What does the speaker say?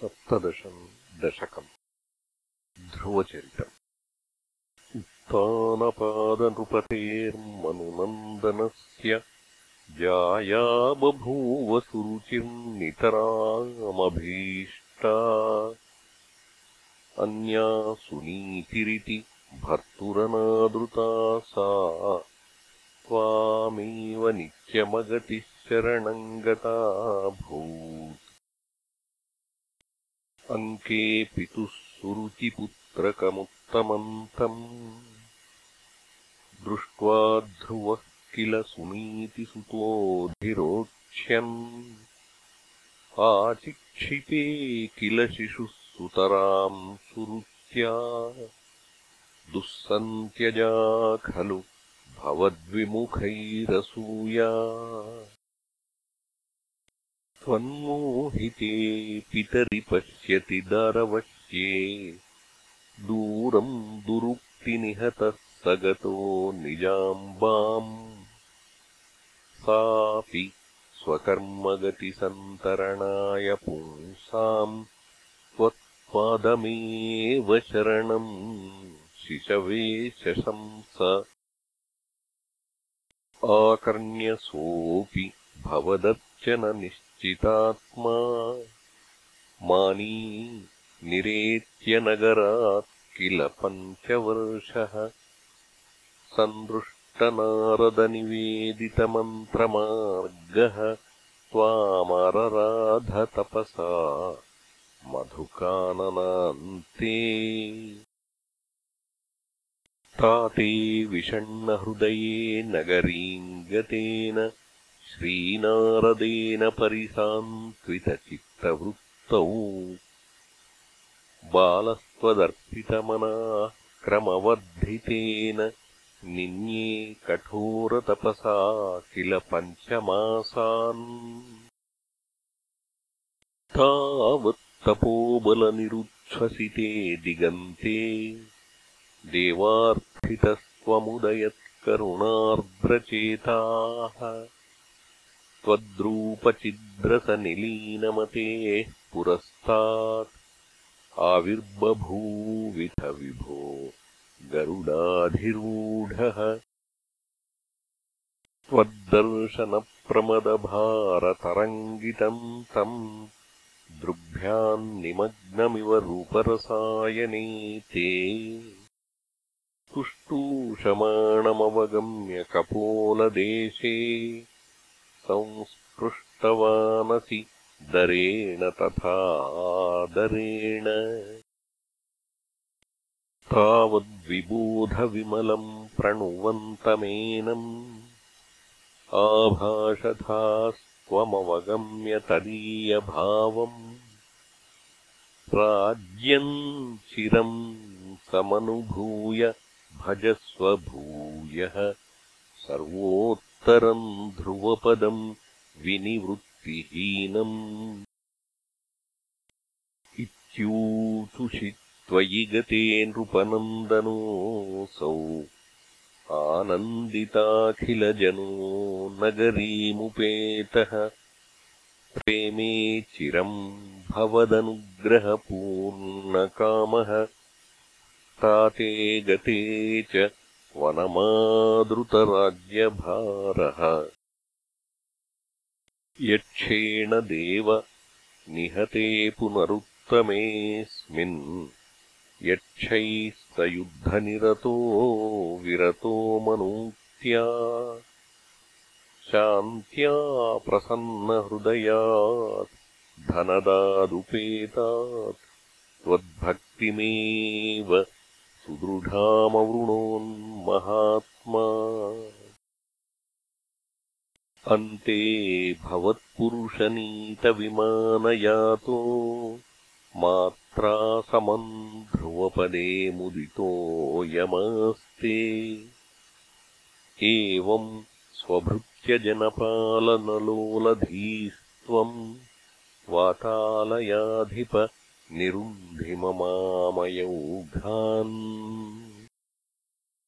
सप्तदशम् दशकम्। ध्रुवचरितम् उत्तानपादनृपतेर्मनुनन्दनस्य जाया बभूव सुरुचिर्नितरामभीष्टा अन्या सुनीतिरिति भर्तुरनादृता सा। त्वामेव नित्यमगतिः शरणम् गता भूत् अङ्के पितुः सुरुचिपुत्रकमुत्तमन्तम्। दृष्ट्वा ध्रुवः किल सुनीतिसुतोऽधिरोक्ष्यन् आचिक्षिपे किल शिशुः सुतराम् सुरुच्या। दुःसन्त्यजा खलु भवद्विमुखैरसूया त्वन्मोहिते पितरि पश्यति दरवश्ये। दूरम् दुरुक्तिनिहतः स गतो निजाम्बाम्। सापि स्वकर्मगतिसन्तरणाय पुंसाम्। त्वत्पादमेव शरणम् शिशवे शशंस। आकर्ण्यसोऽपि भवदर्चन चितात्मा मानी निरेत्यनगरात् किल पञ्चवर्षः। सन्दृष्टनारदनिवेदितमन्त्रमार्गः त्वामरराधतपसा मधुकाननान्ते। ताते विषण्णहृदये नगरीम् गतेन श्रीनारदेन परिसान्त्वितचित्तवृत्तौ बालस्त्वदर्पितमनाः क्रमवर्धितेन निन्ये कठोरतपसा किल पञ्चमासान् तावत्तपोबलनिरुच्छ्वसिते दिगन्ते देवार्थितस्त्वमुदयत्करुणार्द्रचेताः त्वद्रूपचिद्रसनिलीनमतेः पुरस्तात् आविर्बभूविथ विभो गरुडाधिरूढः। त्वद्दर्शनप्रमदभारतरङ्गितम् तम् दृग्भ्यान्निमग्नमिव रूपरसायने ते। तुष्टूषमाणमवगम्य कपोलदेशे संस्पृष्टवानसि दरेण तथादरेण तावद्विबोधविमलम् प्रणुवन्तमेनम् आभाषथास्त्वमवगम्य तदीयभावम् राज्यम् चिरम् समनुभूय भजस्व भूयः सर्वोत्तरम् ध्रुवपदम् विनिवृत्तिहीनम् इत्यूचुषि त्वयि गते नृपनन्दनोऽसौ आनन्दिताखिलजनो नगरीमुपेतः। प्रेमे चिरम् भवदनुग्रहपूर्णकामः। ताते गते च वनमादृतराज्यभारः यक्षेण देव निहते पुनरुत्तमेऽस्मिन्। यक्षैः युद्धनिरतो विरतो मनूत्या। शान्त्या प्रसन्नहृदयात् धनदादुपेतात् त्वद्भक्तिमेव सुदृढामवृणोन्महात्मा अन्ते भवत्पुरुषनीतविमानयातो मात्रा समम् ध्रुवपदे मुदितोऽयमास्ते एवम् स्वभृत्यजनपालनलोलधीस्त्वम् वातालयाधिप निरुन्धिममामयौघान्